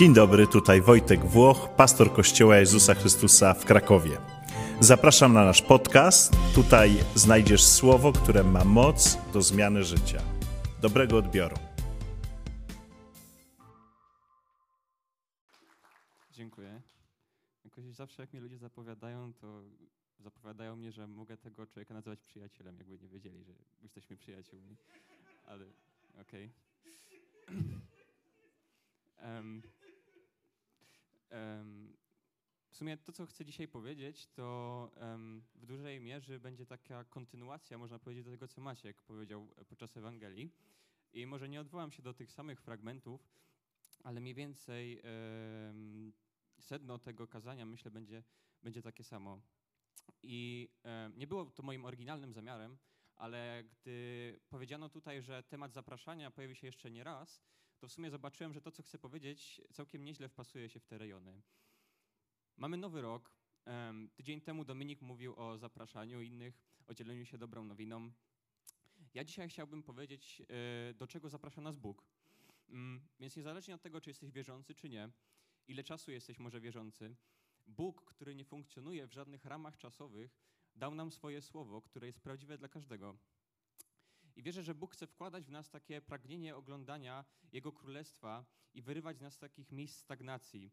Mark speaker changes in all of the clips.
Speaker 1: Dzień dobry, tutaj Wojtek Włoch, pastor Kościoła Jezusa Chrystusa w Krakowie. Zapraszam na nasz podcast. Tutaj znajdziesz słowo, które ma moc do zmiany życia. Dobrego odbioru.
Speaker 2: Dziękuję. Jakoś zawsze jak mnie ludzie zapowiadają, to zapowiadają mnie, że mogę tego człowieka nazywać przyjacielem, jakby nie wiedzieli, że jesteśmy przyjaciółmi. Ale okej. Um, um, w sumie to, co chcę dzisiaj powiedzieć, to w dużej mierze będzie taka kontynuacja, można powiedzieć, do tego, co Maciek powiedział podczas Ewangelii. I może nie odwołam się do tych samych fragmentów, ale mniej więcej sedno tego kazania, myślę, będzie, będzie takie samo. I nie było to moim oryginalnym zamiarem, ale gdy powiedziano tutaj, że temat zapraszania pojawi się jeszcze nie raz, to w sumie zobaczyłem, że to, co chcę powiedzieć, całkiem nieźle wpasuje się w te rejony. Mamy nowy rok. Tydzień temu Dominik mówił o zapraszaniu innych, o dzieleniu się dobrą nowiną. Ja dzisiaj chciałbym powiedzieć, e, do czego zaprasza nas Bóg. Mm, więc niezależnie od tego, czy jesteś wierzący, czy nie, ile czasu jesteś może wierzący, Bóg, który nie funkcjonuje w żadnych ramach czasowych, dał nam swoje słowo, które jest prawdziwe dla każdego. I wierzę, że Bóg chce wkładać w nas takie pragnienie oglądania Jego Królestwa i wyrywać z nas takich miejsc stagnacji.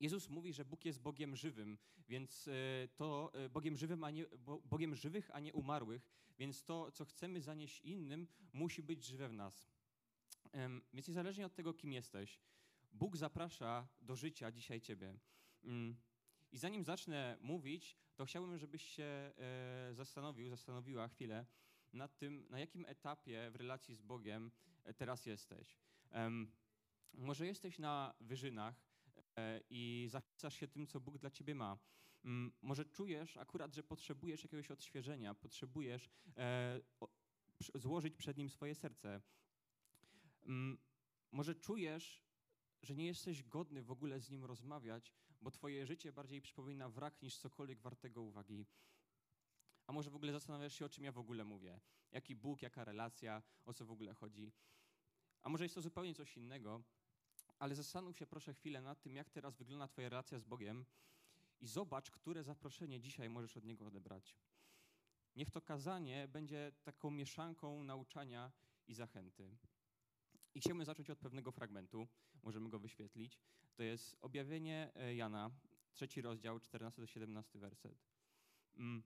Speaker 2: Jezus mówi, że Bóg jest Bogiem żywym, więc e, to e, Bogiem żywym, a nie, Bogiem żywych, a nie umarłych, więc to, co chcemy zanieść innym, musi być żywe w nas. Więc niezależnie od tego, kim jesteś, Bóg zaprasza do życia dzisiaj Ciebie. Mm. I zanim zacznę mówić, to chciałbym, żebyś się e, zastanowił, zastanowiła chwilę, nad tym, na jakim etapie w relacji z Bogiem e, teraz jesteś. Może jesteś na wyżynach e, i zachwycasz się tym, co Bóg dla ciebie ma. Mm, może czujesz akurat, że potrzebujesz jakiegoś odświeżenia, potrzebujesz e, złożyć przed Nim swoje serce. Mm, może czujesz, że nie jesteś godny w ogóle z Nim rozmawiać, bo Twoje życie bardziej przypomina wrak niż cokolwiek wartego uwagi. A może w ogóle zastanawiasz się, o czym ja w ogóle mówię? Jaki Bóg, jaka relacja, o co w ogóle chodzi? A może jest to zupełnie coś innego, ale zastanów się proszę chwilę nad tym, jak teraz wygląda Twoja relacja z Bogiem i zobacz, które zaproszenie dzisiaj możesz od Niego odebrać. Niech to kazanie będzie taką mieszanką nauczania i zachęty. I chciałbym zacząć od pewnego fragmentu, możemy go wyświetlić. To jest objawienie e, Jana, trzeci rozdział, 14 do 17 werset. Mm.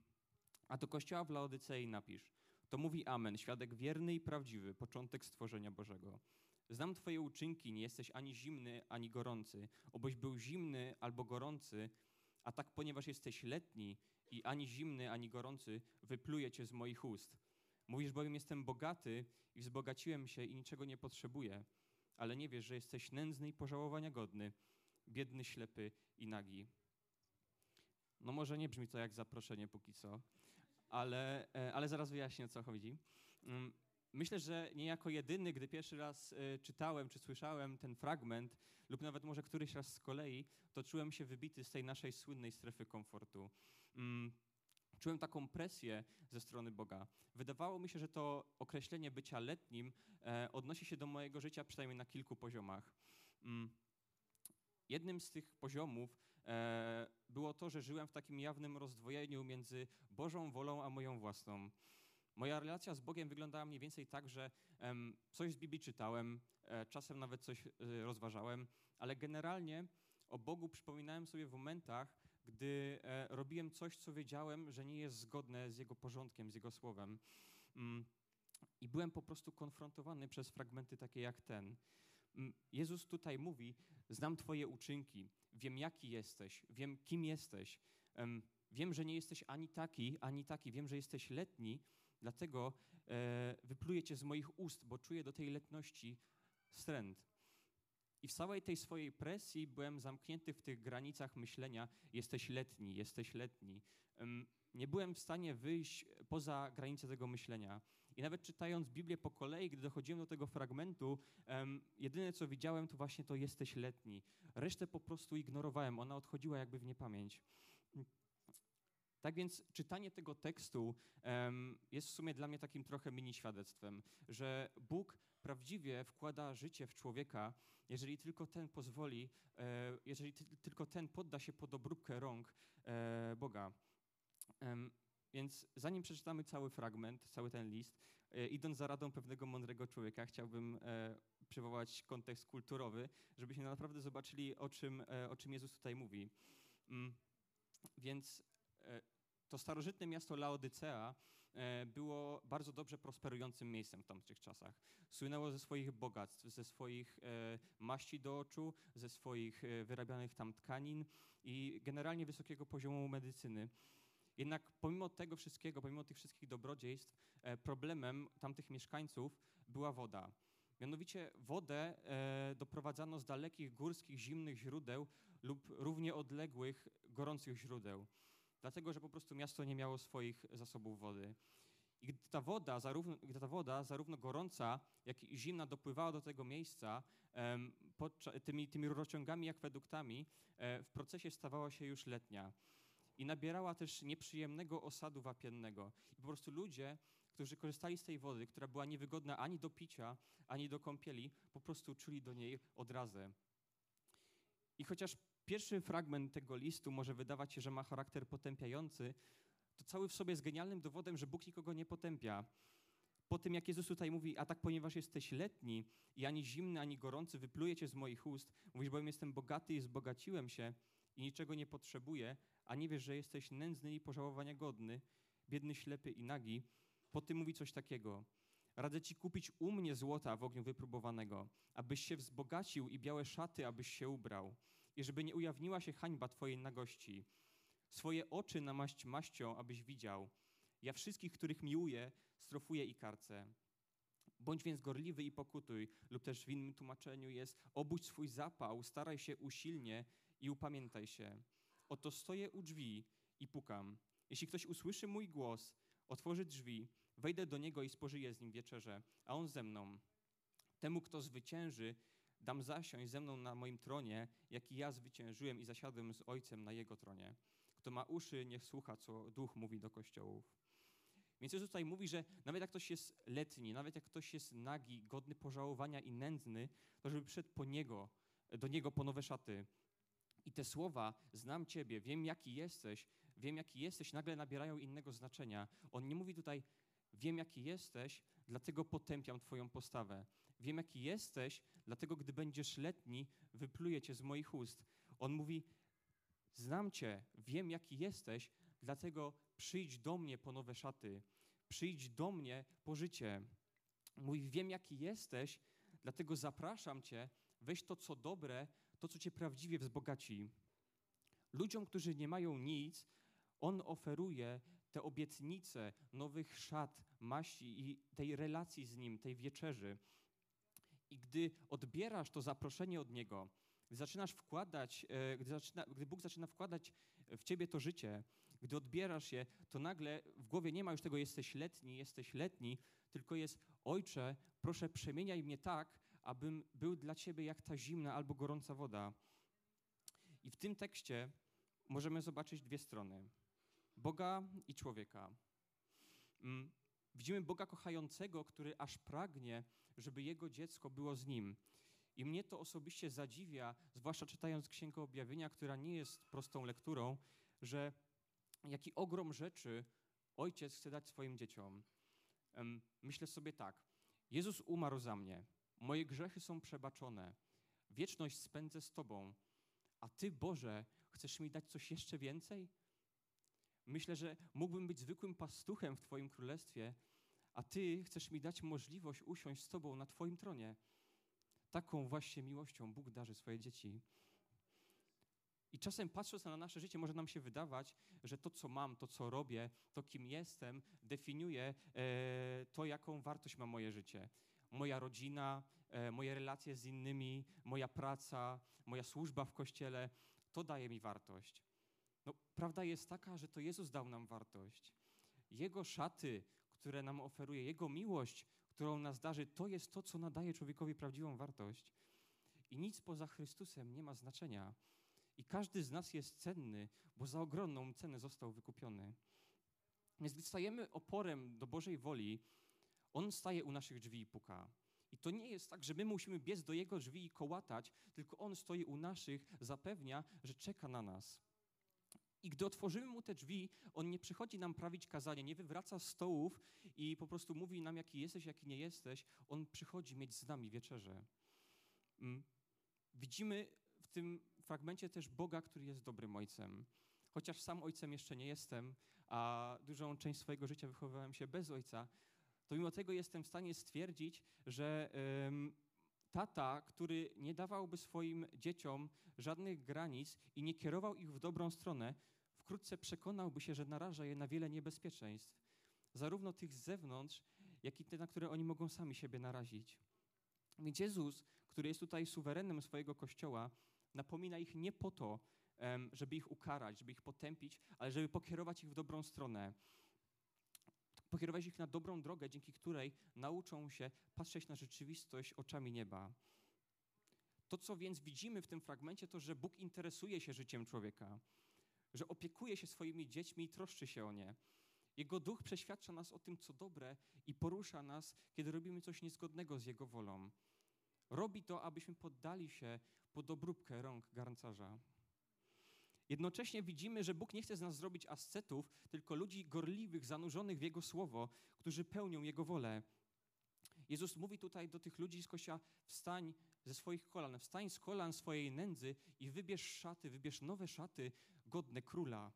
Speaker 2: A do kościoła w Laodycei napisz. To mówi Amen, świadek wierny i prawdziwy, początek stworzenia Bożego. Znam Twoje uczynki, nie jesteś ani zimny, ani gorący. Obyś był zimny albo gorący, a tak ponieważ jesteś letni i ani zimny, ani gorący, wypluję Cię z moich ust. Mówisz bowiem, jestem bogaty i wzbogaciłem się i niczego nie potrzebuję, ale nie wiesz, że jesteś nędzny i pożałowania godny, biedny, ślepy i nagi. No może nie brzmi to jak zaproszenie póki co, ale, e, ale zaraz wyjaśnię, o co chodzi. Mm, myślę, że niejako jedyny, gdy pierwszy raz e, czytałem czy słyszałem ten fragment, lub nawet może któryś raz z kolei, to czułem się wybity z tej naszej słynnej strefy komfortu. Mm, czułem taką presję ze strony Boga. Wydawało mi się, że to określenie bycia letnim e, odnosi się do mojego życia przynajmniej na kilku poziomach. Mm, jednym z tych poziomów było to, że żyłem w takim jawnym rozdwojeniu między Bożą wolą a moją własną. Moja relacja z Bogiem wyglądała mniej więcej tak, że coś z Biblii czytałem, e, czasem nawet coś e, rozważałem, ale generalnie o Bogu przypominałem sobie w momentach, gdy robiłem coś, co wiedziałem, że nie jest zgodne z Jego porządkiem, z Jego słowem. Mm, I byłem po prostu konfrontowany przez fragmenty takie jak ten. Mm, Jezus tutaj mówi: Znam Twoje uczynki, wiem jaki jesteś, wiem kim jesteś, wiem, że nie jesteś ani taki, ani taki, wiem, że jesteś letni, dlatego e, wypluję Cię z moich ust, bo czuję do tej letności wstręt. I w całej tej swojej presji byłem zamknięty w tych granicach myślenia: jesteś letni, jesteś letni. Nie byłem w stanie wyjść poza granice tego myślenia. I nawet czytając Biblię po kolei, gdy dochodziłem do tego fragmentu, um, jedyne co widziałem to właśnie to jesteś letni. Resztę po prostu ignorowałem, ona odchodziła jakby w niepamięć. Tak więc czytanie tego tekstu um, jest w sumie dla mnie takim trochę mini świadectwem, że Bóg prawdziwie wkłada życie w człowieka, jeżeli tylko ten pozwoli, e, jeżeli tylko ten podda się pod obróbkę rąk e, Boga. Więc zanim przeczytamy cały fragment, cały ten list, e, idąc za radą pewnego mądrego człowieka, chciałbym przywołać kontekst kulturowy, żebyśmy naprawdę zobaczyli, o czym, o czym Jezus tutaj mówi. Mm, więc to starożytne miasto Laodycea E, było bardzo dobrze prosperującym miejscem w tamtych czasach. Słynęło ze swoich bogactw, ze swoich e, maści do oczu, ze swoich e, wyrabianych tam tkanin i generalnie wysokiego poziomu medycyny. Jednak pomimo tego wszystkiego, pomimo tych wszystkich dobrodziejstw, problemem tamtych mieszkańców była woda. Mianowicie wodę doprowadzano z dalekich górskich, zimnych źródeł lub równie odległych, gorących źródeł dlatego że po prostu miasto nie miało swoich zasobów wody. I gdy ta woda, zarówno, gdy ta woda, zarówno gorąca, jak i zimna, dopływała do tego miejsca, tymi, tymi rurociągami, akweduktami, e, w procesie stawała się już letnia. I nabierała też nieprzyjemnego osadu wapiennego. I po prostu ludzie, którzy korzystali z tej wody, która była niewygodna ani do picia, ani do kąpieli, po prostu czuli do niej odrazę. I chociaż pierwszy fragment tego listu może wydawać się, że ma charakter potępiający, to cały w sobie jest genialnym dowodem, że Bóg nikogo nie potępia. Po tym, jak Jezus tutaj mówi, a tak ponieważ jesteś letni i ani zimny, ani gorący wyplujecie z moich ust, mówisz, bowiem jestem bogaty i zbogaciłem się i niczego nie potrzebuję, a nie wiesz, że jesteś nędzny i pożałowania godny, biedny, ślepy i nagi. Po tym mówi coś takiego. Radzę ci kupić u mnie złota w ogniu wypróbowanego, abyś się wzbogacił i białe szaty, abyś się ubrał i żeby nie ujawniła się hańba Twojej nagości. Swoje oczy namaść maścią, abyś widział. Ja wszystkich, których miłuję, strofuję i karcę. Bądź więc gorliwy i pokutuj, lub też w innym tłumaczeniu jest obudź swój zapał, staraj się usilnie i upamiętaj się. Oto stoję u drzwi i pukam. Jeśli ktoś usłyszy mój głos, otworzy drzwi, wejdę do niego i spożyję z nim wieczerze, a on ze mną. Temu, kto zwycięży, Dam zasiąść ze mną na moim tronie, jak i ja zwyciężyłem i zasiadłem z Ojcem na Jego tronie. Kto ma uszy, niech słucha, co Duch mówi do kościołów. Więc Jezus tutaj mówi, że nawet jak ktoś jest letni, nawet jak ktoś jest nagi, godny pożałowania i nędzny, to żeby przyszedł po Niego, do Niego po nowe szaty. I te słowa, znam Ciebie, wiem jaki jesteś, wiem jaki jesteś, nagle nabierają innego znaczenia. On nie mówi tutaj, wiem jaki jesteś, dlatego potępiam Twoją postawę. Wiem, jaki jesteś, dlatego gdy będziesz letni, wypluję cię z moich ust. On mówi, znam cię, wiem, jaki jesteś, dlatego przyjdź do mnie po nowe szaty. Przyjdź do mnie po życie. Mówi, wiem, jaki jesteś, dlatego zapraszam cię, weź to, co dobre, to, co cię prawdziwie wzbogaci. Ludziom, którzy nie mają nic, on oferuje te obietnice nowych szat, maści i tej relacji z nim, tej wieczerzy. I gdy odbierasz to zaproszenie od Niego, gdy zaczynasz wkładać, e, gdy, zaczyna, gdy Bóg zaczyna wkładać w ciebie to życie, gdy odbierasz je, to nagle w głowie nie ma już tego jesteś letni, jesteś letni, tylko jest Ojcze, proszę przemieniaj mnie tak, abym był dla Ciebie jak ta zimna albo gorąca woda. I w tym tekście możemy zobaczyć dwie strony. Boga i człowieka. Mm, widzimy Boga kochającego, który aż pragnie żeby jego dziecko było z nim. I mnie to osobiście zadziwia, zwłaszcza czytając Księgę Objawienia, która nie jest prostą lekturą, że jaki ogrom rzeczy ojciec chce dać swoim dzieciom. Myślę sobie tak, Jezus umarł za mnie, moje grzechy są przebaczone, wieczność spędzę z Tobą, a Ty, Boże, chcesz mi dać coś jeszcze więcej? Myślę, że mógłbym być zwykłym pastuchem w Twoim królestwie, a Ty chcesz mi dać możliwość usiąść z Tobą na Twoim tronie. Taką właśnie miłością Bóg darzy swoje dzieci. I czasem patrząc na nasze życie, może nam się wydawać, że to, co mam, to, co robię, to, kim jestem, definiuje e, to, jaką wartość ma moje życie. Moja rodzina, e, moje relacje z innymi, moja praca, moja służba w kościele, to daje mi wartość. No, prawda jest taka, że to Jezus dał nam wartość. Jego szaty, które nam oferuje, Jego miłość, którą nas darzy, to jest to, co nadaje człowiekowi prawdziwą wartość. I nic poza Chrystusem nie ma znaczenia. I każdy z nas jest cenny, bo za ogromną cenę został wykupiony. Więc gdy stajemy oporem do Bożej woli, On staje u naszych drzwi i puka. I to nie jest tak, że my musimy biec do Jego drzwi i kołatać, tylko On stoi u naszych, zapewnia, że czeka na nas. I gdy otworzymy mu te drzwi, on nie przychodzi nam prawić kazanie, nie wywraca stołów i po prostu mówi nam, jaki jesteś, jaki nie jesteś. On przychodzi mieć z nami wieczerze. Mm. Widzimy w tym fragmencie też Boga, który jest dobrym ojcem. Chociaż sam ojcem jeszcze nie jestem, a dużą część swojego życia wychowywałem się bez ojca, to mimo tego jestem w stanie stwierdzić, że tata, który nie dawałby swoim dzieciom żadnych granic i nie kierował ich w dobrą stronę, wkrótce przekonałby się, że naraża je na wiele niebezpieczeństw, zarówno tych z zewnątrz, jak i te, na które oni mogą sami siebie narazić. Więc Jezus, który jest tutaj suwerenem swojego kościoła, napomina ich nie po to, żeby ich ukarać, żeby ich potępić, ale żeby pokierować ich w dobrą stronę. Pokierować ich na dobrą drogę, dzięki której nauczą się patrzeć na rzeczywistość oczami nieba. To, co więc widzimy w tym fragmencie, to, że Bóg interesuje się życiem człowieka, że opiekuje się swoimi dziećmi i troszczy się o nie. Jego duch przeświadcza nas o tym, co dobre i porusza nas, kiedy robimy coś niezgodnego z Jego wolą. Robi to, abyśmy poddali się pod obróbkę rąk garncarza. Jednocześnie widzimy, że Bóg nie chce z nas zrobić ascetów, tylko ludzi gorliwych, zanurzonych w Jego słowo, którzy pełnią Jego wolę. Jezus mówi tutaj do tych ludzi z kościoła: wstań ze swoich kolan, wstań z kolan swojej nędzy i wybierz szaty, wybierz nowe szaty godne króla.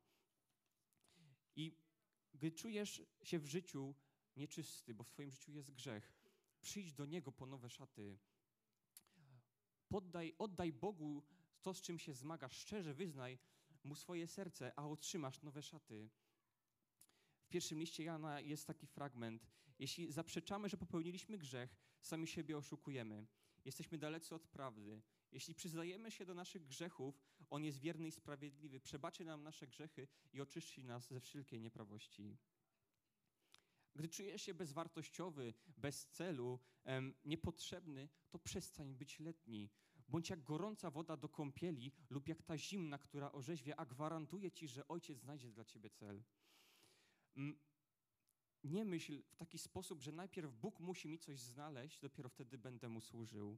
Speaker 2: I gdy czujesz się w życiu nieczysty, bo w Twoim życiu jest grzech, przyjdź do Niego po nowe szaty. Poddaj, oddaj Bogu to, z czym się zmagasz, szczerze wyznaj Mu swoje serce, a otrzymasz nowe szaty. W pierwszym liście Jana jest taki fragment. Jeśli zaprzeczamy, że popełniliśmy grzech, sami siebie oszukujemy. Jesteśmy dalecy od prawdy. Jeśli przyznajemy się do naszych grzechów, On jest wierny i sprawiedliwy, przebaczy nam nasze grzechy i oczyści nas ze wszelkiej nieprawości. Gdy czujesz się bezwartościowy, bez celu, em, niepotrzebny, to przestań być letni. Bądź jak gorąca woda do kąpieli lub jak ta zimna, która orzeźwie, a gwarantuje ci, że Ojciec znajdzie dla ciebie cel. Mm, nie myśl w taki sposób, że najpierw Bóg musi mi coś znaleźć, dopiero wtedy będę mu służył.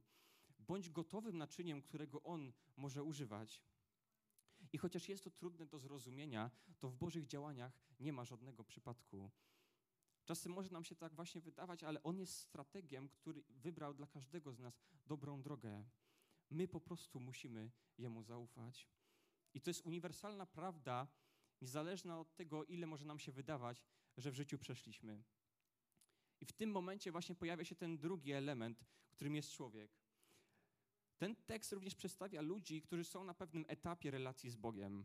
Speaker 2: Bądź gotowym naczyniem, którego On może używać. I chociaż jest to trudne do zrozumienia, to w Bożych działaniach nie ma żadnego przypadku. Czasem może nam się tak właśnie wydawać, ale On jest strategiem, który wybrał dla każdego z nas dobrą drogę. My po prostu musimy Jemu zaufać. I to jest uniwersalna prawda, niezależna od tego, ile może nam się wydawać, że w życiu przeszliśmy. I w tym momencie właśnie pojawia się ten drugi element, którym jest człowiek. Ten tekst również przedstawia ludzi, którzy są na pewnym etapie relacji z Bogiem.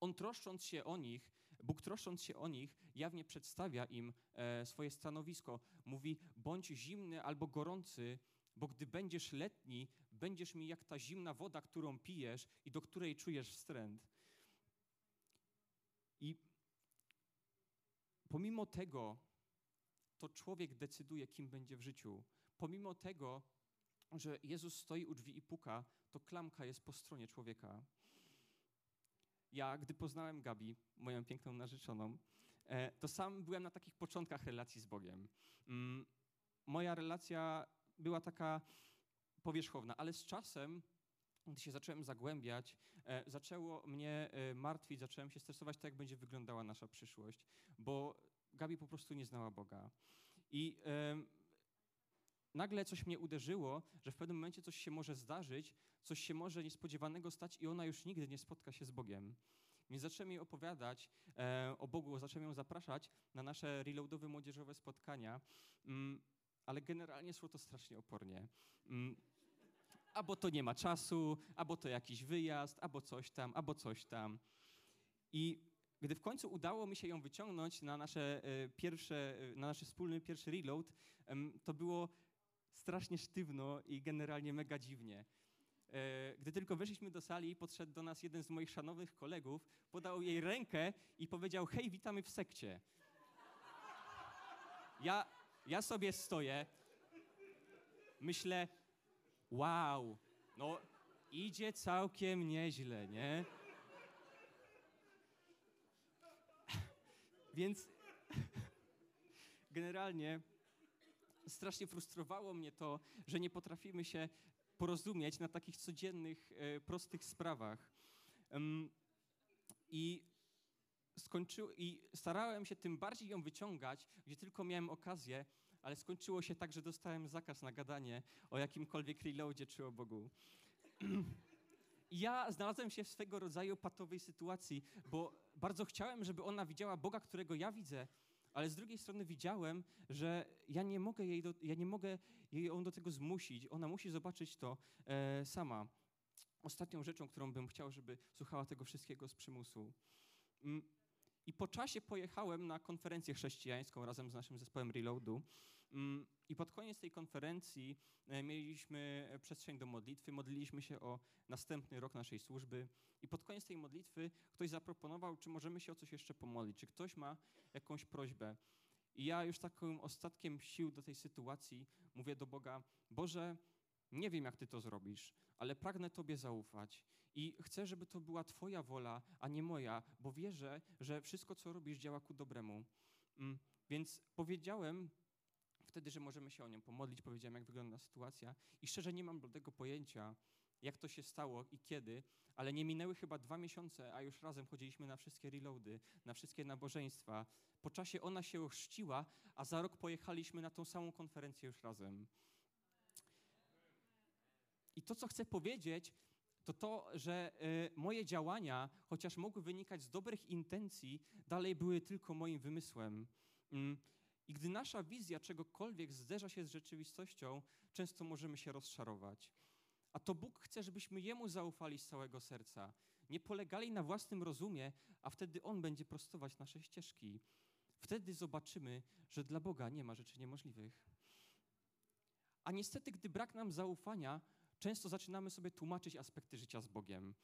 Speaker 2: On troszcząc się o nich, Bóg troszcząc się o nich, jawnie przedstawia im e, swoje stanowisko. Mówi: bądź zimny albo gorący, bo gdy będziesz letni, będziesz mi jak ta zimna woda, którą pijesz i do której czujesz wstręt. I pomimo tego, to człowiek decyduje, kim będzie w życiu. Pomimo tego, że Jezus stoi u drzwi i puka, to klamka jest po stronie człowieka. Ja, gdy poznałem Gabi, moją piękną narzeczoną, e, to sam byłem na takich początkach relacji z Bogiem. Mm, moja relacja była taka powierzchowna, ale z czasem, gdy się zacząłem zagłębiać, e, zaczęło mnie e, martwić, zacząłem się stresować, tak jak będzie wyglądała nasza przyszłość, bo Gabi po prostu nie znała Boga. I nagle coś mnie uderzyło, że w pewnym momencie coś się może zdarzyć, coś się może niespodziewanego stać i ona już nigdy nie spotka się z Bogiem. Więc zacząłem jej opowiadać e, o Bogu, zacząłem ją zapraszać na nasze reloadowe młodzieżowe spotkania, mm, ale generalnie szło to strasznie opornie. Albo to nie ma czasu, albo to jakiś wyjazd, albo coś tam, albo coś tam. I gdy w końcu udało mi się ją wyciągnąć na nasze e, pierwsze, e, na nasz wspólny pierwszy reload, to było strasznie sztywno i generalnie mega dziwnie. E, gdy tylko weszliśmy do sali, podszedł do nas jeden z moich szanownych kolegów, podał jej rękę i powiedział: Hej, witamy w sekcie. Ja, ja sobie stoję, myślę: Wow, no idzie całkiem nieźle, nie? Więc generalnie strasznie frustrowało mnie to, że nie potrafimy się porozumieć na takich codziennych, e, prostych sprawach. I skończył, i starałem się tym bardziej ją wyciągać, gdzie tylko miałem okazję, ale skończyło się tak, że dostałem zakaz na gadanie o jakimkolwiek reloadzie czy o Bogu. ja znalazłem się w swego rodzaju patowej sytuacji, bo bardzo chciałem, żeby ona widziała Boga, którego ja widzę, ale z drugiej strony widziałem, że ja nie mogę jej, do, ja nie mogę jej ją do tego zmusić. Ona musi zobaczyć to e, sama. Ostatnią rzeczą, którą bym chciał, żeby słuchała tego wszystkiego z przymusu. Mm, I po czasie pojechałem na konferencję chrześcijańską razem z naszym zespołem Reloadu. Mm, I pod koniec tej konferencji e, mieliśmy przestrzeń do modlitwy, modliliśmy się o następny rok naszej służby. I pod koniec tej modlitwy ktoś zaproponował, czy możemy się o coś jeszcze pomodlić, czy ktoś ma jakąś prośbę. I ja już takim ostatkiem sił do tej sytuacji mówię do Boga: Boże, nie wiem, jak Ty to zrobisz, ale pragnę Tobie zaufać. I chcę, żeby to była Twoja wola, a nie moja, bo wierzę, że wszystko, co robisz, działa ku dobremu. Mm, więc powiedziałem wtedy, że możemy się o nią pomodlić, powiedziałem, jak wygląda sytuacja. I szczerze nie mam tego pojęcia, jak to się stało i kiedy, ale nie minęły chyba dwa miesiące, a już razem chodziliśmy na wszystkie reloady, na wszystkie nabożeństwa. Po czasie ona się ochrzciła, a za rok pojechaliśmy na tą samą konferencję już razem. I to, co chcę powiedzieć, to to, że y, moje działania, chociaż mogły wynikać z dobrych intencji, dalej były tylko moim wymysłem. I gdy nasza wizja czegokolwiek zderza się z rzeczywistością, często możemy się rozczarować. A to Bóg chce, żebyśmy Jemu zaufali z całego serca. Nie polegali na własnym rozumie, a wtedy On będzie prostować nasze ścieżki. Wtedy zobaczymy, że dla Boga nie ma rzeczy niemożliwych. A niestety, gdy brak nam zaufania, często zaczynamy sobie tłumaczyć aspekty życia z Bogiem.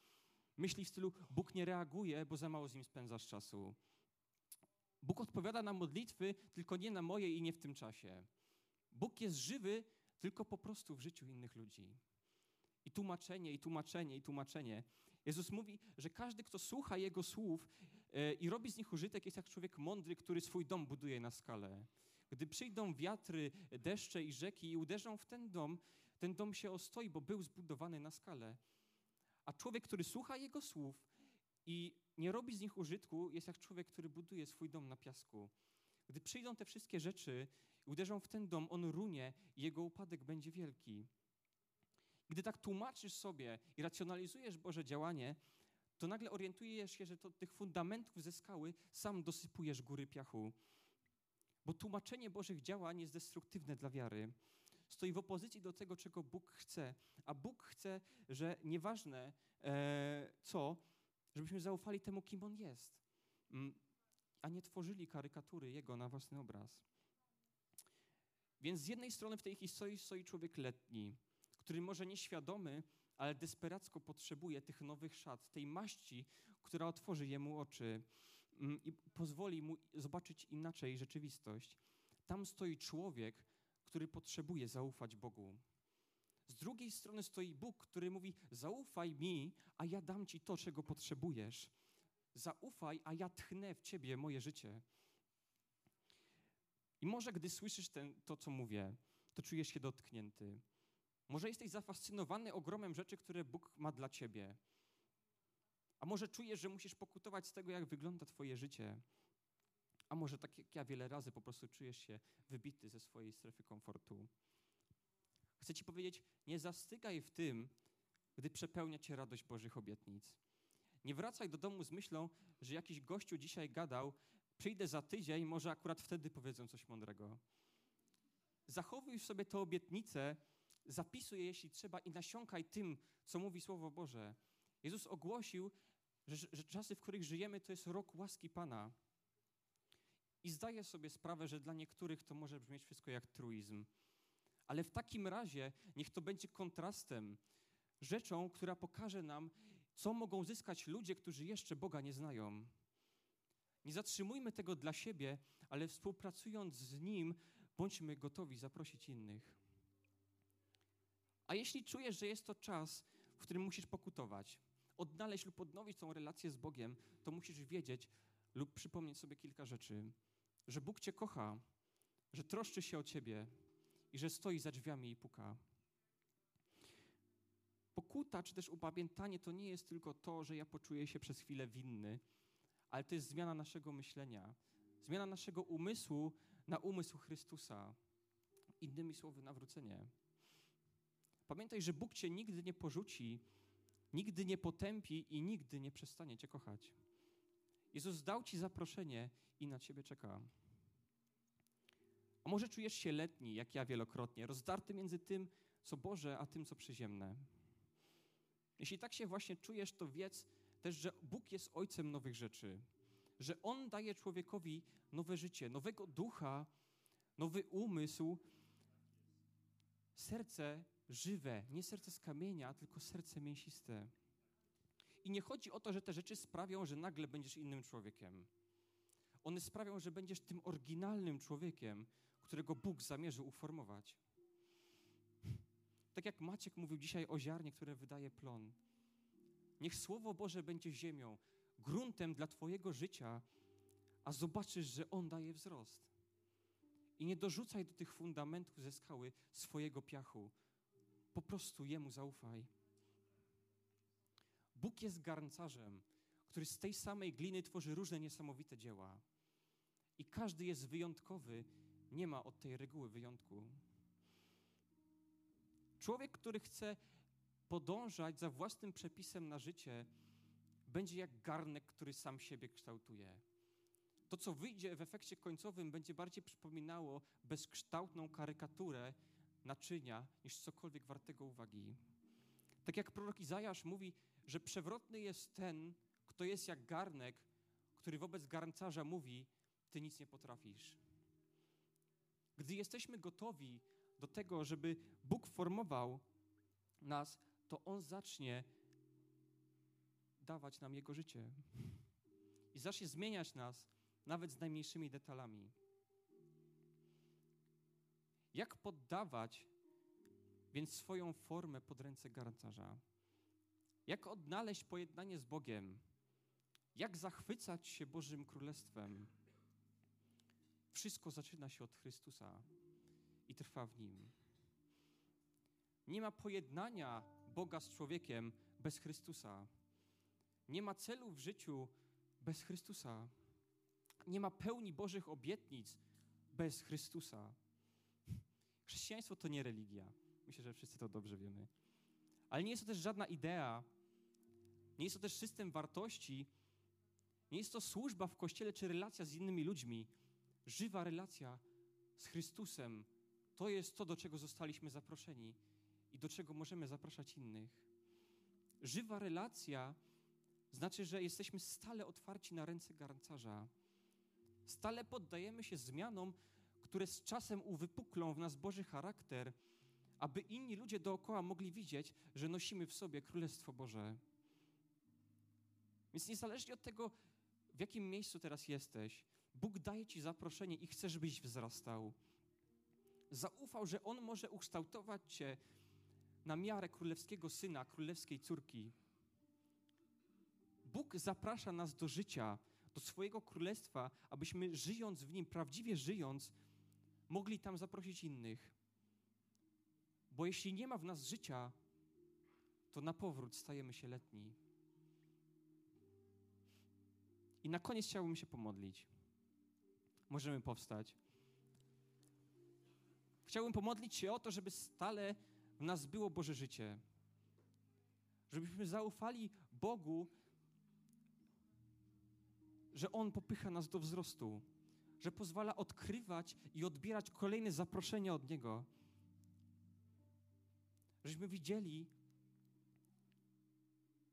Speaker 2: Myśli w stylu: Bóg nie reaguje, bo za mało z nim spędzasz czasu. Bóg odpowiada na modlitwy, tylko nie na moje i nie w tym czasie. Bóg jest żywy, tylko po prostu w życiu innych ludzi. I tłumaczenie, i tłumaczenie, i tłumaczenie. Jezus mówi, że każdy, kto słucha Jego słów e, i robi z nich użytek, jest jak człowiek mądry, który swój dom buduje na skalę. Gdy przyjdą wiatry, deszcze i rzeki i uderzą w ten dom, ten dom się ostoi, bo był zbudowany na skalę. A człowiek, który słucha Jego słów i nie robi z nich użytku, jest jak człowiek, który buduje swój dom na piasku. Gdy przyjdą te wszystkie rzeczy i uderzą w ten dom, on runie i jego upadek będzie wielki. Gdy tak tłumaczysz sobie i racjonalizujesz Boże działanie, to nagle orientujesz się, że to tych fundamentów ze skały sam dosypujesz góry piachu. Bo tłumaczenie Bożych działań jest destruktywne dla wiary. Stoi w opozycji do tego, czego Bóg chce. A Bóg chce, że nieważne e, co, żebyśmy zaufali temu, kim On jest, mm, a nie tworzyli karykatury Jego na własny obraz. Więc z jednej strony w tej historii stoi człowiek letni, który może nieświadomy, ale desperacko potrzebuje tych nowych szat, tej maści, która otworzy jemu oczy mm, i pozwoli mu zobaczyć inaczej rzeczywistość. Tam stoi człowiek, który potrzebuje zaufać Bogu. Z drugiej strony stoi Bóg, który mówi: Zaufaj mi, a ja dam ci to, czego potrzebujesz. Zaufaj, a ja tchnę w ciebie moje życie. I może gdy słyszysz ten, to, co mówię, to czujesz się dotknięty. Może jesteś zafascynowany ogromem rzeczy, które Bóg ma dla ciebie. A może czujesz, że musisz pokutować z tego, jak wygląda Twoje życie. A może tak jak ja wiele razy po prostu czujesz się wybity ze swojej strefy komfortu. Chcę Ci powiedzieć, nie zastygaj w tym, gdy przepełnia Cię radość Bożych obietnic. Nie wracaj do domu z myślą, że jakiś gościu dzisiaj gadał, przyjdę za tydzień, może akurat wtedy powiedzą coś mądrego. Zachowuj w sobie tę obietnicę, zapisuj je, jeśli trzeba, i nasiąkaj tym, co mówi Słowo Boże. Jezus ogłosił, że, że czasy, w których żyjemy, to jest rok łaski Pana. I zdaję sobie sprawę, że dla niektórych to może brzmieć wszystko jak truizm. Ale w takim razie niech to będzie kontrastem, rzeczą, która pokaże nam, co mogą zyskać ludzie, którzy jeszcze Boga nie znają. Nie zatrzymujmy tego dla siebie, ale współpracując z Nim, bądźmy gotowi zaprosić innych. A jeśli czujesz, że jest to czas, w którym musisz pokutować, odnaleźć lub odnowić tą relację z Bogiem, to musisz wiedzieć lub przypomnieć sobie kilka rzeczy. Że Bóg Cię kocha, że troszczy się o Ciebie i że stoi za drzwiami i puka. Pokuta czy też upamiętanie to nie jest tylko to, że ja poczuję się przez chwilę winny, ale to jest zmiana naszego myślenia, zmiana naszego umysłu na umysł Chrystusa. Innymi słowy, nawrócenie. Pamiętaj, że Bóg cię nigdy nie porzuci, nigdy nie potępi i nigdy nie przestanie cię kochać. Jezus dał ci zaproszenie i na ciebie czeka. A może czujesz się letni, jak ja wielokrotnie, rozdarty między tym, co Boże, a tym, co przyziemne. Jeśli tak się właśnie czujesz, to wiedz też, że Bóg jest Ojcem nowych rzeczy, że On daje człowiekowi nowe życie, nowego ducha, nowy umysł, serce żywe, nie serce z kamienia, tylko serce mięsiste. I nie chodzi o to, że te rzeczy sprawią, że nagle będziesz innym człowiekiem. One sprawią, że będziesz tym oryginalnym człowiekiem, którego Bóg zamierzył uformować. Tak jak Maciek mówił dzisiaj o ziarnie, które wydaje plon. Niech Słowo Boże będzie ziemią, gruntem dla Twojego życia, a zobaczysz, że On daje wzrost. I nie dorzucaj do tych fundamentów ze skały swojego piachu. Po prostu Jemu zaufaj. Bóg jest garncarzem, który z tej samej gliny tworzy różne niesamowite dzieła. I każdy jest wyjątkowy, nie ma od tej reguły wyjątku. Człowiek, który chce podążać za własnym przepisem na życie, będzie jak garnek, który sam siebie kształtuje. To, co wyjdzie w efekcie końcowym, będzie bardziej przypominało bezkształtną karykaturę naczynia niż cokolwiek wartego uwagi. Tak jak prorok Izajasz mówi, że przewrotny jest ten, kto jest jak garnek, który wobec garncarza mówi: Ty nic nie potrafisz. Gdy jesteśmy gotowi do tego, żeby Bóg formował nas, to On zacznie dawać nam Jego życie. I zacznie zmieniać nas nawet z najmniejszymi detalami. Jak poddawać więc swoją formę pod ręce garncarza? Jak odnaleźć pojednanie z Bogiem? Jak zachwycać się Bożym Królestwem? Wszystko zaczyna się od Chrystusa i trwa w nim. Nie ma pojednania Boga z człowiekiem bez Chrystusa. Nie ma celu w życiu bez Chrystusa. Nie ma pełni Bożych obietnic bez Chrystusa. Chrześcijaństwo to nie religia. Myślę, że wszyscy to dobrze wiemy. Ale nie jest to też żadna idea. Nie jest to też system wartości. Nie jest to służba w kościele czy relacja z innymi ludźmi. Żywa relacja z Chrystusem to jest to, do czego zostaliśmy zaproszeni i do czego możemy zapraszać innych. Żywa relacja znaczy, że jesteśmy stale otwarci na ręce garncarza. Stale poddajemy się zmianom, które z czasem uwypuklą w nas Boży charakter, aby inni ludzie dookoła mogli widzieć, że nosimy w sobie Królestwo Boże. Więc niezależnie od tego, w jakim miejscu teraz jesteś, Bóg daje Ci zaproszenie i chce, żebyś wzrastał. Zaufał, że On może ukształtować Cię na miarę królewskiego syna, królewskiej córki. Bóg zaprasza nas do życia, do swojego królestwa, abyśmy żyjąc w nim, prawdziwie żyjąc, mogli tam zaprosić innych. Bo jeśli nie ma w nas życia, to na powrót stajemy się letni. I na koniec chciałbym się pomodlić. Możemy powstać. Chciałbym pomodlić się o to, żeby stale w nas było Boże życie. Żebyśmy zaufali Bogu, że On popycha nas do wzrostu, że pozwala odkrywać i odbierać kolejne zaproszenia od Niego. Żebyśmy widzieli,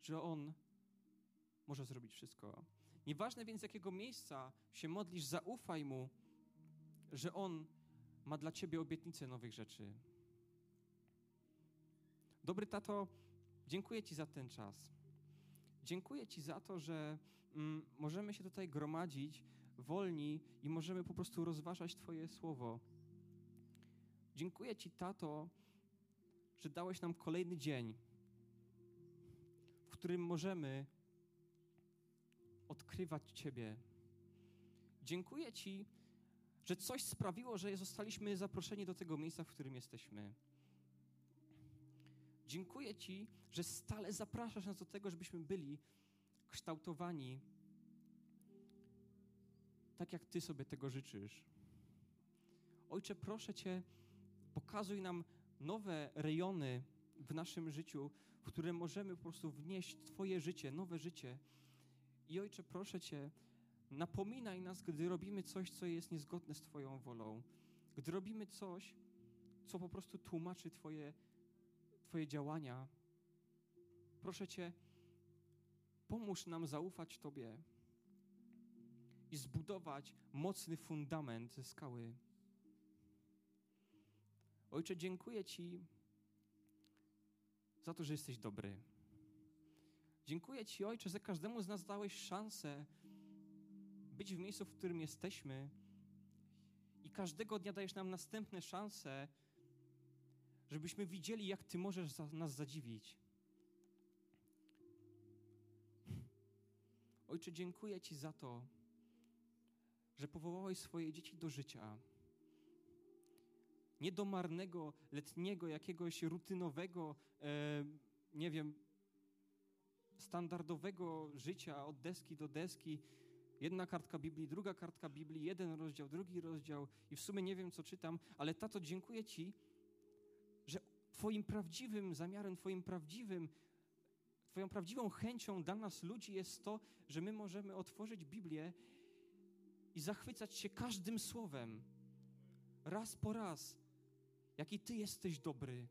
Speaker 2: że On może zrobić wszystko. Nieważne więc, z jakiego miejsca się modlisz, zaufaj Mu, że On ma dla Ciebie obietnicę nowych rzeczy. Dobry tato, dziękuję Ci za ten czas. Dziękuję Ci za to, że mm, możemy się tutaj gromadzić wolni i możemy po prostu rozważać Twoje słowo. Dziękuję Ci, tato, że dałeś nam kolejny dzień, w którym możemy odkrywać Ciebie. Dziękuję Ci, że coś sprawiło, że zostaliśmy zaproszeni do tego miejsca, w którym jesteśmy. Dziękuję Ci, że stale zapraszasz nas do tego, żebyśmy byli kształtowani tak, jak Ty sobie tego życzysz. Ojcze, proszę Cię, pokazuj nam nowe rejony w naszym życiu, w które możemy po prostu wnieść Twoje życie, nowe życie. I Ojcze, proszę Cię, napominaj nas, gdy robimy coś, co jest niezgodne z Twoją wolą. Gdy robimy coś, co po prostu tłumaczy Twoje, twoje działania. Proszę Cię, pomóż nam zaufać Tobie i zbudować mocny fundament ze skały. Ojcze, dziękuję Ci za to, że jesteś dobry. Dziękuję Ci, Ojcze, że każdemu z nas dałeś szansę być w miejscu, w którym jesteśmy i każdego dnia dajesz nam następne szanse, żebyśmy widzieli, jak Ty możesz za, nas zadziwić. Ojcze, dziękuję Ci za to, że powołałeś swoje dzieci do życia. Nie do marnego, letniego, jakiegoś rutynowego, e, nie wiem, standardowego życia od deski do deski. Jedna kartka Biblii, druga kartka Biblii, jeden rozdział, drugi rozdział i w sumie nie wiem, co czytam, ale tato, dziękuję Ci, że Twoim prawdziwym zamiarem, Twoim prawdziwym, Twoją prawdziwą chęcią dla nas ludzi jest to, że my możemy otworzyć Biblię i zachwycać się każdym słowem, raz po raz, jaki Ty jesteś dobry.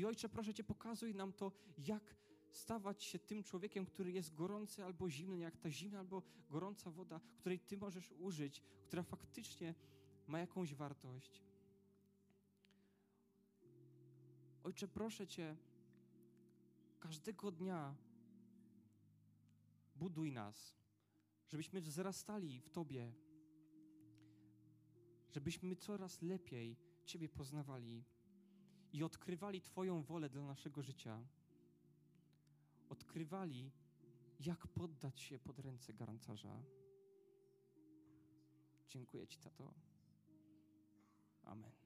Speaker 2: I Ojcze, proszę Cię, pokazuj nam to, jak stawać się tym człowiekiem, który jest gorący albo zimny, jak ta zimna albo gorąca woda, której Ty możesz użyć, która faktycznie ma jakąś wartość. Ojcze, proszę Cię, każdego dnia buduj nas, żebyśmy wzrastali w Tobie, żebyśmy coraz lepiej Ciebie poznawali i odkrywali Twoją wolę dla naszego życia. Odkrywali, jak poddać się pod ręce garancarza. Dziękuję Ci, Tato. Amen.